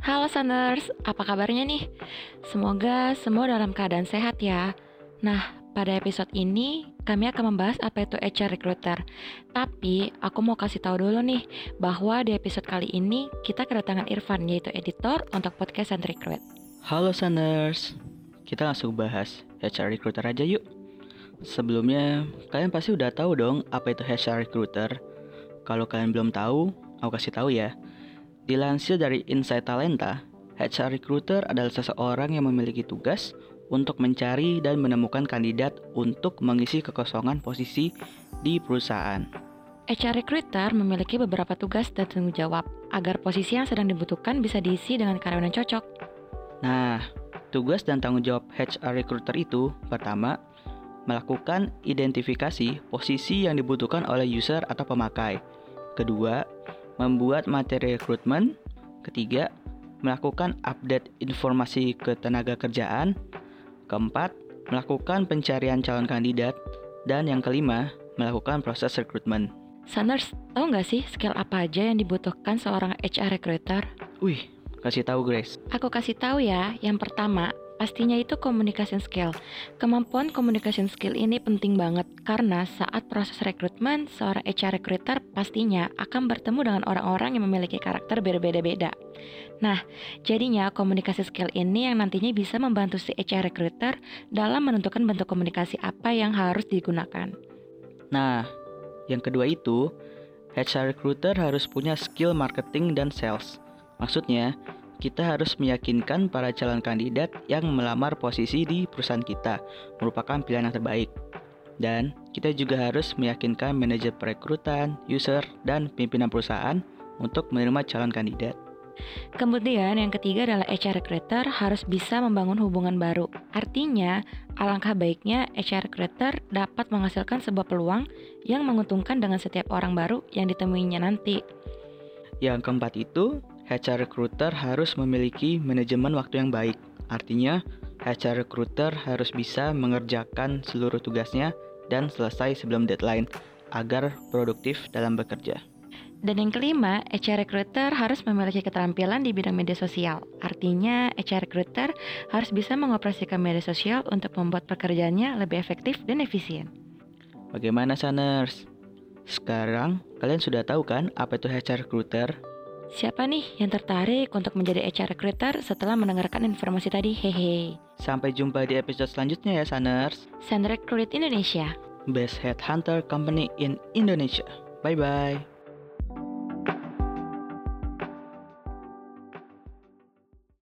Halo Sanders, apa kabarnya nih? Semoga semua dalam keadaan sehat ya. Nah, pada episode ini kami akan membahas apa itu HR recruiter. Tapi aku mau kasih tahu dulu nih bahwa di episode kali ini kita kedatangan Irfan yaitu editor untuk podcast and recruit. Halo Sanders, kita langsung bahas HR recruiter aja yuk. Sebelumnya, kalian pasti udah tahu dong apa itu HR recruiter. Kalau kalian belum tahu, aku kasih tahu ya. Dilansir dari Insight Talenta, HR recruiter adalah seseorang yang memiliki tugas untuk mencari dan menemukan kandidat untuk mengisi kekosongan posisi di perusahaan. HR recruiter memiliki beberapa tugas dan tanggung jawab agar posisi yang sedang dibutuhkan bisa diisi dengan karyawan yang cocok. Nah, tugas dan tanggung jawab HR recruiter itu pertama, melakukan identifikasi posisi yang dibutuhkan oleh user atau pemakai. Kedua, membuat materi rekrutmen. Ketiga, melakukan update informasi ke tenaga kerjaan. Keempat, melakukan pencarian calon kandidat. Dan yang kelima, melakukan proses rekrutmen. Sanders, tahu nggak sih skill apa aja yang dibutuhkan seorang HR recruiter? Wih, kasih tahu Grace. Aku kasih tahu ya, yang pertama, Pastinya itu communication skill. Kemampuan communication skill ini penting banget karena saat proses rekrutmen, seorang HR recruiter pastinya akan bertemu dengan orang-orang yang memiliki karakter berbeda-beda. Nah, jadinya komunikasi skill ini yang nantinya bisa membantu si HR recruiter dalam menentukan bentuk komunikasi apa yang harus digunakan. Nah, yang kedua itu, HR recruiter harus punya skill marketing dan sales. Maksudnya, kita harus meyakinkan para calon kandidat yang melamar posisi di perusahaan kita merupakan pilihan yang terbaik. Dan kita juga harus meyakinkan manajer perekrutan, user, dan pimpinan perusahaan untuk menerima calon kandidat. Kemudian yang ketiga adalah HR recruiter harus bisa membangun hubungan baru. Artinya, alangkah baiknya HR recruiter dapat menghasilkan sebuah peluang yang menguntungkan dengan setiap orang baru yang ditemuinya nanti. Yang keempat itu, HR recruiter harus memiliki manajemen waktu yang baik. Artinya, HR recruiter harus bisa mengerjakan seluruh tugasnya dan selesai sebelum deadline agar produktif dalam bekerja. Dan yang kelima, HR recruiter harus memiliki keterampilan di bidang media sosial. Artinya, HR recruiter harus bisa mengoperasikan media sosial untuk membuat pekerjaannya lebih efektif dan efisien. Bagaimana, Saners? Sekarang, kalian sudah tahu kan apa itu HR recruiter? Siapa nih yang tertarik untuk menjadi HR recruiter setelah mendengarkan informasi tadi? Hehe. Sampai jumpa di episode selanjutnya ya, Saners. Sand Recruit Indonesia. Best Headhunter Company in Indonesia. Bye-bye.